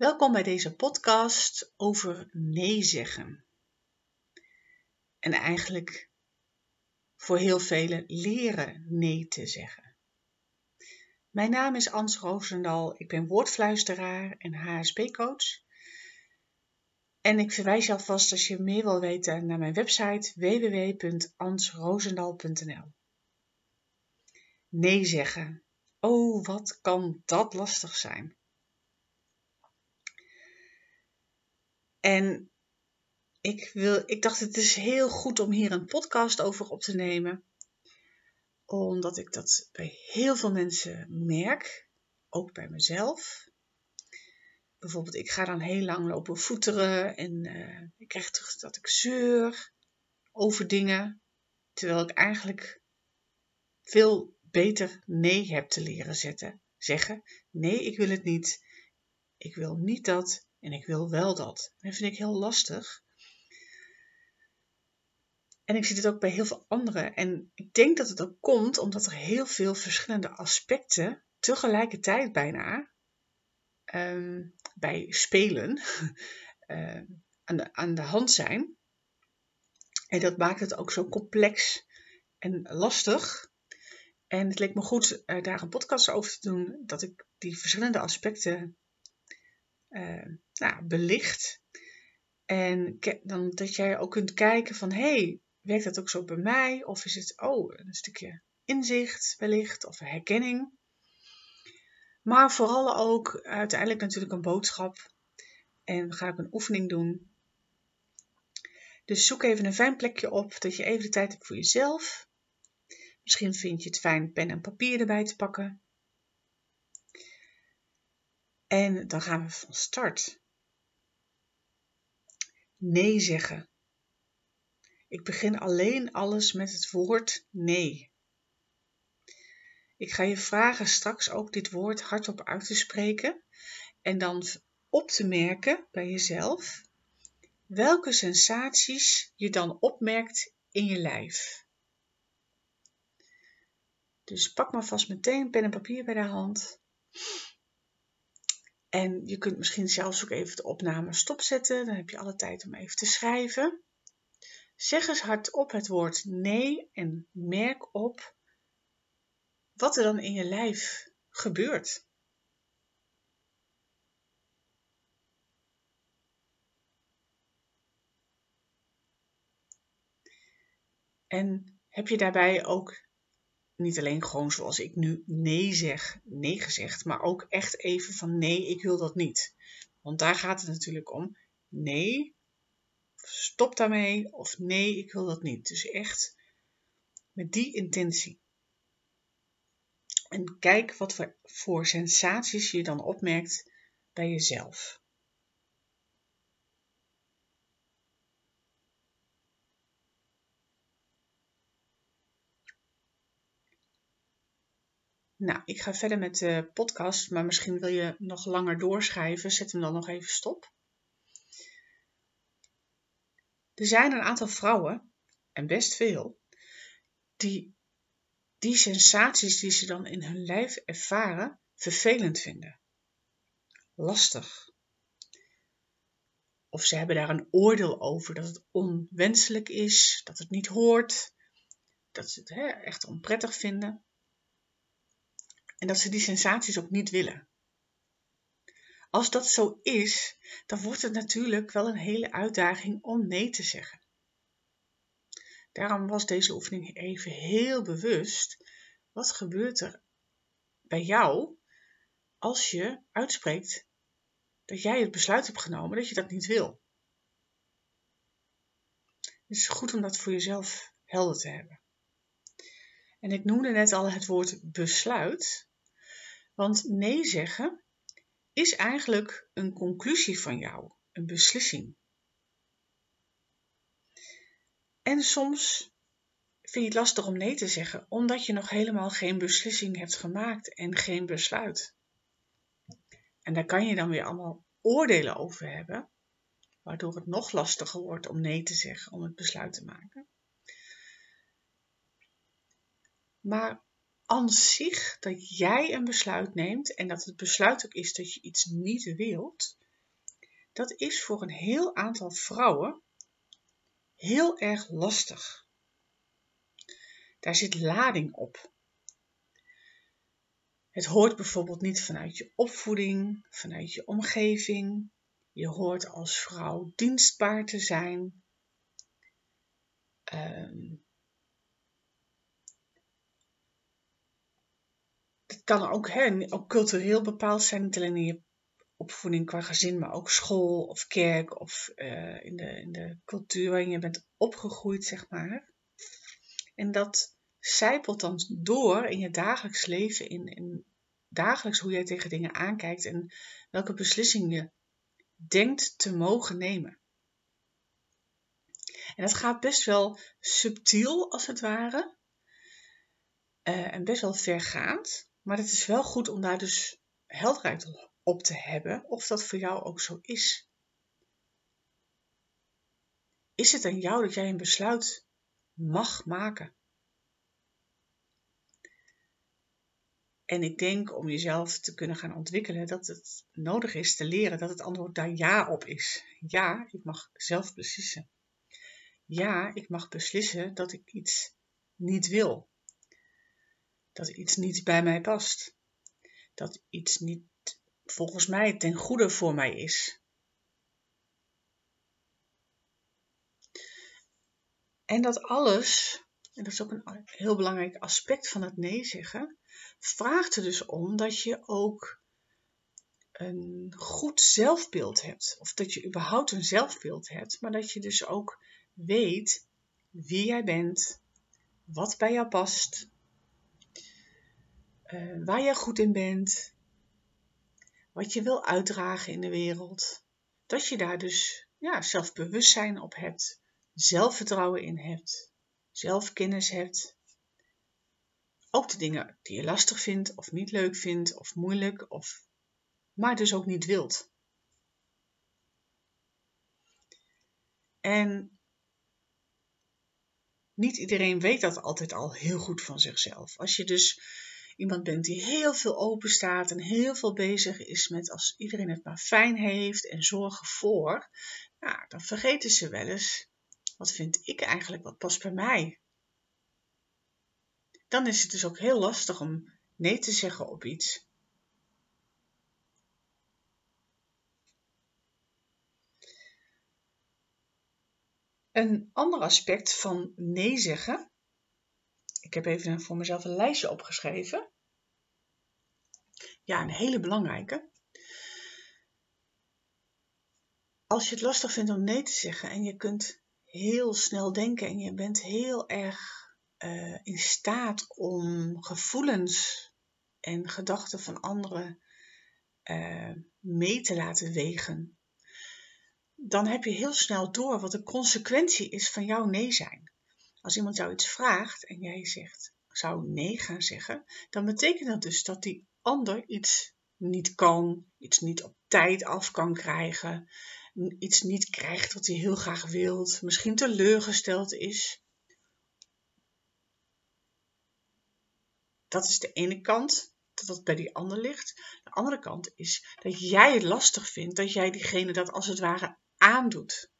Welkom bij deze podcast over nee zeggen. En eigenlijk voor heel velen leren nee te zeggen. Mijn naam is Ans Roosendal, ik ben woordfluisteraar en HSP-coach. En ik verwijs je alvast als je meer wil weten naar mijn website www.ansroosendal.nl. Nee zeggen. Oh, wat kan dat lastig zijn? En ik, wil, ik dacht, het is heel goed om hier een podcast over op te nemen. Omdat ik dat bij heel veel mensen merk. Ook bij mezelf. Bijvoorbeeld, ik ga dan heel lang lopen voeteren en uh, ik krijg terug dat ik zeur over dingen. Terwijl ik eigenlijk veel beter nee heb te leren zetten. Zeggen, nee, ik wil het niet. Ik wil niet dat. En ik wil wel dat. Dat vind ik heel lastig. En ik zie het ook bij heel veel anderen. En ik denk dat het ook komt omdat er heel veel verschillende aspecten tegelijkertijd bijna ehm, bij spelen uh, aan, de, aan de hand zijn. En dat maakt het ook zo complex en lastig. En het leek me goed uh, daar een podcast over te doen, dat ik die verschillende aspecten uh, nou, belicht. En dan dat jij ook kunt kijken van, hey, werkt dat ook zo bij mij? Of is het, oh, een stukje inzicht wellicht, of herkenning. Maar vooral ook uiteindelijk natuurlijk een boodschap. En we gaan ook een oefening doen. Dus zoek even een fijn plekje op, dat je even de tijd hebt voor jezelf. Misschien vind je het fijn pen en papier erbij te pakken. En dan gaan we van start. Nee zeggen. Ik begin alleen alles met het woord nee. Ik ga je vragen straks ook dit woord hardop uit te spreken en dan op te merken bij jezelf welke sensaties je dan opmerkt in je lijf. Dus pak maar vast meteen pen en papier bij de hand. En je kunt misschien zelfs ook even de opname stopzetten. Dan heb je alle tijd om even te schrijven. Zeg eens hardop het woord nee en merk op wat er dan in je lijf gebeurt. En heb je daarbij ook niet alleen gewoon zoals ik nu nee zeg, nee gezegd, maar ook echt even van nee, ik wil dat niet. Want daar gaat het natuurlijk om. Nee, stop daarmee of nee, ik wil dat niet. Dus echt met die intentie. En kijk wat voor, sensaties je dan opmerkt bij jezelf. Nou, ik ga verder met de podcast, maar misschien wil je nog langer doorschrijven. Zet hem dan nog even stop. Er zijn een aantal vrouwen, en best veel, die die sensaties die ze dan in hun lijf ervaren vervelend vinden. Lastig. Of ze hebben daar een oordeel over dat het onwenselijk is, dat het niet hoort, dat ze het hè, echt onprettig vinden. En dat ze die sensaties ook niet willen. Als dat zo is, dan wordt het natuurlijk wel een hele uitdaging om nee te zeggen. Daarom was deze oefening even heel bewust. Wat gebeurt er bij jou als je uitspreekt dat jij het besluit hebt genomen dat je dat niet wil? Het is goed om dat voor jezelf helder te hebben. En ik noemde net al het woord besluit. Want nee zeggen is eigenlijk een conclusie van jou, een beslissing. En soms vind je het lastig om nee te zeggen, omdat je nog helemaal geen beslissing hebt gemaakt en geen besluit. En daar kan je dan weer allemaal oordelen over hebben, waardoor het nog lastiger wordt om nee te zeggen, om het besluit te maken. Maar dat jij een besluit neemt en dat het besluit ook is dat je iets niet wilt, dat is voor een heel aantal vrouwen heel erg lastig. Daar zit lading op. Het hoort bijvoorbeeld niet vanuit je opvoeding, vanuit je omgeving. Je hoort als vrouw dienstbaar te zijn. Um, het kan ook, hè, ook cultureel bepaald zijn, niet alleen in je opvoeding qua gezin, maar ook school of kerk of uh, in, de, in de cultuur waarin je bent opgegroeid, zeg maar. En dat zijpelt dan door in je dagelijks leven, in, in dagelijks hoe jij tegen dingen aankijkt en welke beslissing je denkt te mogen nemen. En dat gaat best wel subtiel, als het ware, uh, en best wel vergaand. Maar het is wel goed om daar dus helderheid op te hebben of dat voor jou ook zo is. Is het aan jou dat jij een besluit mag maken? En ik denk om jezelf te kunnen gaan ontwikkelen dat het nodig is te leren dat het antwoord daar ja op is. Ja, ik mag zelf beslissen. Ja, ik mag beslissen dat ik iets niet wil. Dat iets niet bij mij past. Dat iets niet volgens mij ten goede voor mij is. En dat alles, en dat is ook een heel belangrijk aspect van het nee zeggen, vraagt er dus om dat je ook een goed zelfbeeld hebt. Of dat je überhaupt een zelfbeeld hebt, maar dat je dus ook weet wie jij bent, wat bij jou past, uh, waar je goed in bent, wat je wil uitdragen in de wereld. Dat je daar dus ja, zelfbewustzijn op hebt, zelfvertrouwen in hebt, zelfkennis hebt. Ook de dingen die je lastig vindt of niet leuk vindt of moeilijk of maar dus ook niet wilt. En niet iedereen weet dat altijd al heel goed van zichzelf. Als je dus iemand bent die heel veel open staat en heel veel bezig is met als iedereen het maar fijn heeft en zorgen voor, nou, dan vergeten ze wel eens, wat vind ik eigenlijk, wat past bij mij? Dan is het dus ook heel lastig om nee te zeggen op iets. Een ander aspect van nee zeggen. Ik heb even voor mezelf een lijstje opgeschreven. Ja, een hele belangrijke. Als je het lastig vindt om nee te zeggen en je kunt heel snel denken en je bent heel erg uh, in staat om gevoelens en gedachten van anderen uh, mee te laten wegen dan heb je heel snel door wat de consequentie is van jouw nee zijn. Als iemand jou iets vraagt en jij zegt, zou nee gaan zeggen, dan betekent dat dus dat die ander iets niet kan, iets niet op tijd af kan krijgen, iets niet krijgt wat hij heel graag wilt, misschien teleurgesteld is. Dat is de ene kant, dat dat bij die ander ligt. De andere kant is dat jij het lastig vindt, dat jij diegene dat als het ware aandoet.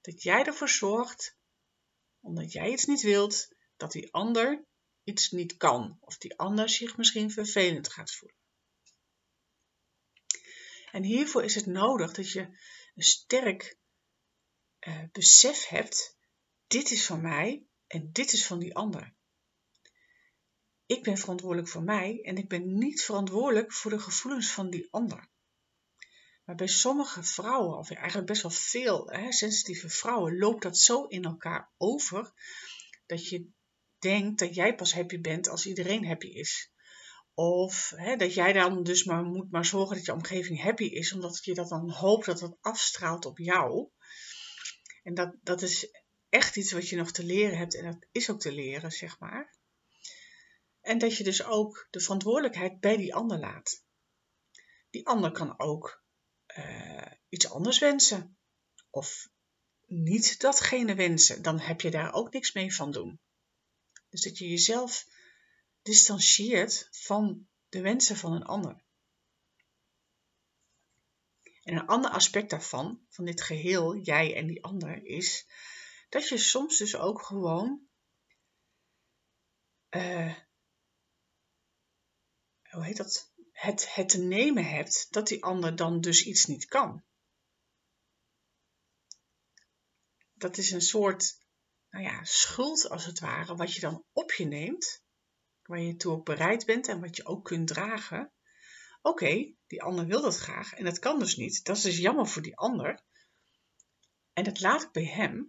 Dat jij ervoor zorgt, omdat jij iets niet wilt, dat die ander iets niet kan. Of die ander zich misschien vervelend gaat voelen. En hiervoor is het nodig dat je een sterk uh, besef hebt: dit is van mij en dit is van die ander. Ik ben verantwoordelijk voor mij en ik ben niet verantwoordelijk voor de gevoelens van die ander. Maar bij sommige vrouwen, of eigenlijk best wel veel hè, sensitieve vrouwen, loopt dat zo in elkaar over dat je denkt dat jij pas happy bent als iedereen happy is. Of hè, dat jij dan dus maar moet maar zorgen dat je omgeving happy is, omdat je dat dan hoopt dat dat afstraalt op jou. En dat, dat is echt iets wat je nog te leren hebt en dat is ook te leren, zeg maar. En dat je dus ook de verantwoordelijkheid bij die ander laat. Die ander kan ook uh, iets anders wensen. Of niet datgene wensen. Dan heb je daar ook niks mee van doen. Dus dat je jezelf distancieert van de wensen van een ander. En een ander aspect daarvan, van dit geheel, jij en die ander, is dat je soms dus ook gewoon. Uh, hoe heet dat? Het, het te nemen hebt dat die ander dan dus iets niet kan. Dat is een soort nou ja, schuld als het ware, wat je dan op je neemt, waar je toe ook bereid bent en wat je ook kunt dragen. Oké, die ander wil dat graag en dat kan dus niet. Dat is dus jammer voor die ander. En dat laat ik bij hem.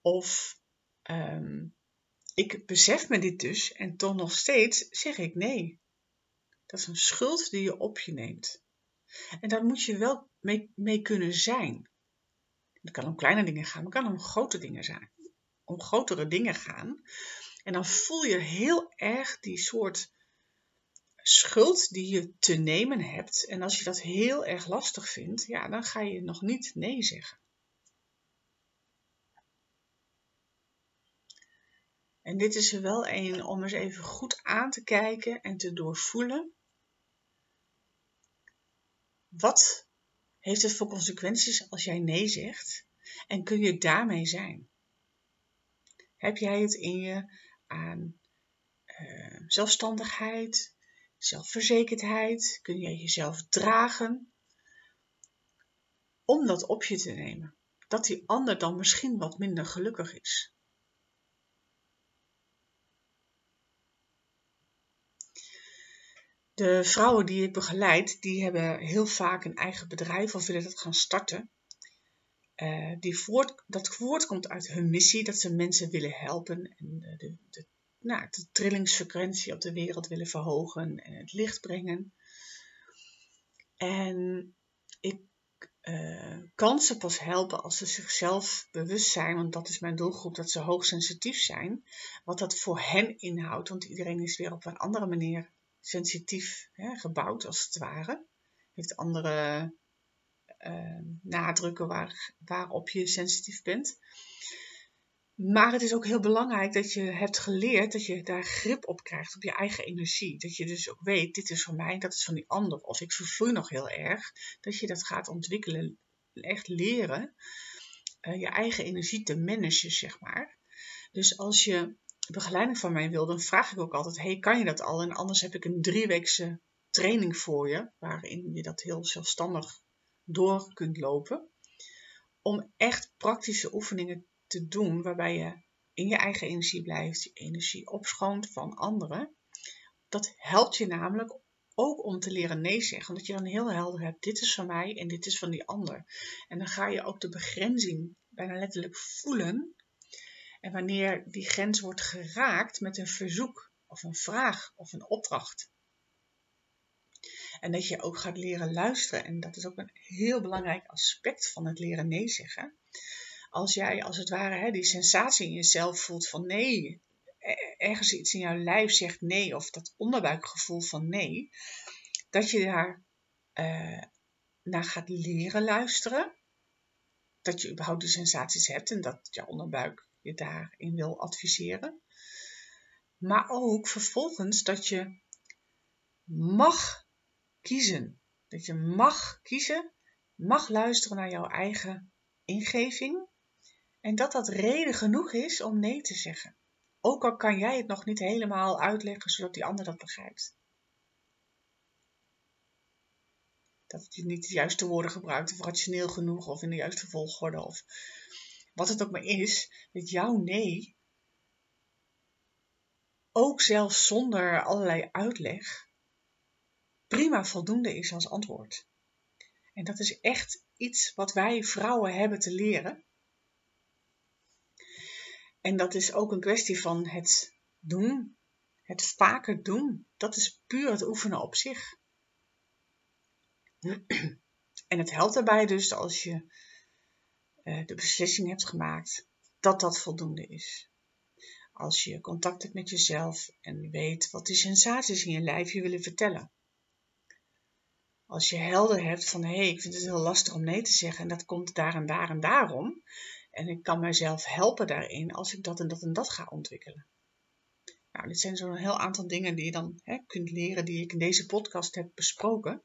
Of um, ik besef me dit dus en toch nog steeds zeg ik nee. Dat is een schuld die je op je neemt. En daar moet je wel mee, mee kunnen zijn. Het kan om kleine dingen gaan, maar kan om grote dingen zijn. Om grotere dingen gaan. En dan voel je heel erg die soort schuld die je te nemen hebt. En als je dat heel erg lastig vindt, ja, dan ga je nog niet nee zeggen. En dit is er wel een om eens even goed aan te kijken en te doorvoelen. Wat heeft het voor consequenties als jij nee zegt? En kun je daarmee zijn? Heb jij het in je aan uh, zelfstandigheid, zelfverzekerdheid? Kun je jezelf dragen? Om dat op je te nemen. Dat die ander dan misschien wat minder gelukkig is. De vrouwen die ik begeleid, die hebben heel vaak een eigen bedrijf of willen dat gaan starten. Uh, die voort, dat voortkomt uit hun missie, dat ze mensen willen helpen en de, de, de, nou, de trillingsfrequentie op de wereld willen verhogen en het licht brengen. En ik uh, kan ze pas helpen als ze zichzelf bewust zijn, want dat is mijn doelgroep, dat ze hoogsensitief zijn. Wat dat voor hen inhoudt, want iedereen is weer op een andere manier sensitief hè, gebouwd, als het ware. Heeft andere nadrukken waar, waarop je sensitief bent. Maar het is ook heel belangrijk dat je hebt geleerd dat je daar grip op krijgt, op je eigen energie. Dat je dus ook weet, dit is van mij, dat is van die ander. Of ik vervloei nog heel erg. Dat je dat gaat ontwikkelen, echt leren uh, je eigen energie te managen, zeg maar. Dus als je begeleiding van mij wil, dan vraag ik ook altijd: hey, kan je dat al? En anders heb ik een drieweekse training voor je, waarin je dat heel zelfstandig door kunt lopen. Om echt praktische oefeningen te doen, waarbij je in je eigen energie blijft, je energie opschoont van anderen. Dat helpt je namelijk ook om te leren nee zeggen, omdat je dan heel helder hebt: dit is van mij en dit is van die ander. En dan ga je ook de begrenzing bijna letterlijk voelen en wanneer die grens wordt geraakt met een verzoek of een vraag of een opdracht. En dat je ook gaat leren luisteren. En dat is ook een heel belangrijk aspect van het leren nee zeggen. Als jij als het ware hè, die sensatie in jezelf voelt van nee, ergens iets in jouw lijf zegt nee, of dat onderbuikgevoel van nee, dat je daar uh, naar gaat leren luisteren. Dat je überhaupt die sensaties hebt en dat je onderbuik je daarin wil adviseren. Maar ook vervolgens dat je mag kiezen. Dat je mag kiezen, mag luisteren naar jouw eigen ingeving. En dat dat reden genoeg is om nee te zeggen. Ook al kan jij het nog niet helemaal uitleggen zodat die ander dat begrijpt. Dat je niet de juiste woorden gebruikt of rationeel genoeg of in de juiste volgorde of wat het ook maar is, dat jouw nee, ook zelfs zonder allerlei uitleg, prima voldoende is als antwoord. En dat is echt iets wat wij vrouwen hebben te leren. En dat is ook een kwestie van het doen, het vaker doen. Dat is puur het oefenen op zich. En het helpt daarbij dus als je uh, de beslissing hebt gemaakt dat dat voldoende is. Als je contact hebt met jezelf en weet wat die sensaties in je lijf je willen vertellen. Als je helder hebt van hé, hey, ik vind het heel lastig om nee te zeggen en dat komt daar en daar en daarom. En ik kan mijzelf helpen daarin als ik dat en dat en dat ga ontwikkelen. Nou, dit zijn zo'n heel aantal dingen die je dan hè, kunt leren, die ik in deze podcast heb besproken.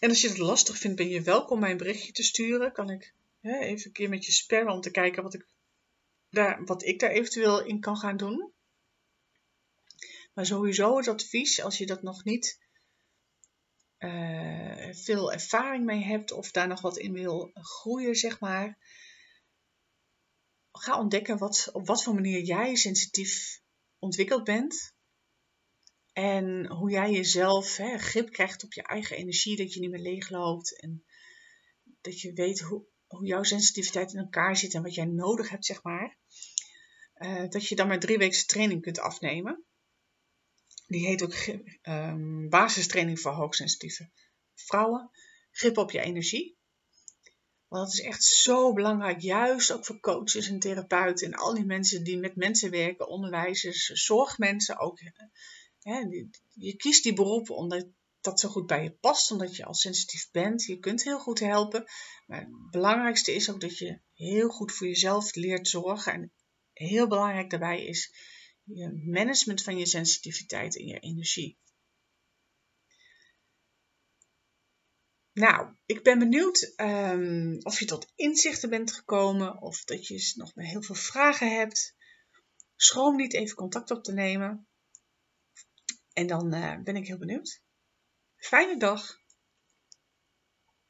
En als je het lastig vindt, ben je welkom mij een berichtje te sturen. Kan ik hè, even een keer met je sparren om te kijken wat ik, daar, wat ik daar eventueel in kan gaan doen. Maar sowieso het advies, als je dat nog niet uh, veel ervaring mee hebt of daar nog wat in wil groeien, zeg maar. Ga ontdekken wat, op wat voor manier jij sensitief ontwikkeld bent. En hoe jij jezelf hè, grip krijgt op je eigen energie, dat je niet meer leegloopt. En dat je weet hoe, hoe jouw sensitiviteit in elkaar zit en wat jij nodig hebt, zeg maar. Uh, dat je dan maar drie weken training kunt afnemen. Die heet ook um, basistraining voor hoogsensitieve vrouwen. Grip op je energie. Want dat is echt zo belangrijk, juist ook voor coaches en therapeuten en al die mensen die met mensen werken, onderwijzers, zorgmensen ook. Hè, je kiest die beroepen omdat dat zo goed bij je past, omdat je al sensitief bent. Je kunt heel goed helpen. Maar het belangrijkste is ook dat je heel goed voor jezelf leert zorgen. En heel belangrijk daarbij is je management van je sensitiviteit en je energie. Nou, ik ben benieuwd um, of je tot inzichten bent gekomen of dat je nog heel veel vragen hebt. Schroom niet even contact op te nemen. En dan uh, ben ik heel benieuwd. Fijne dag!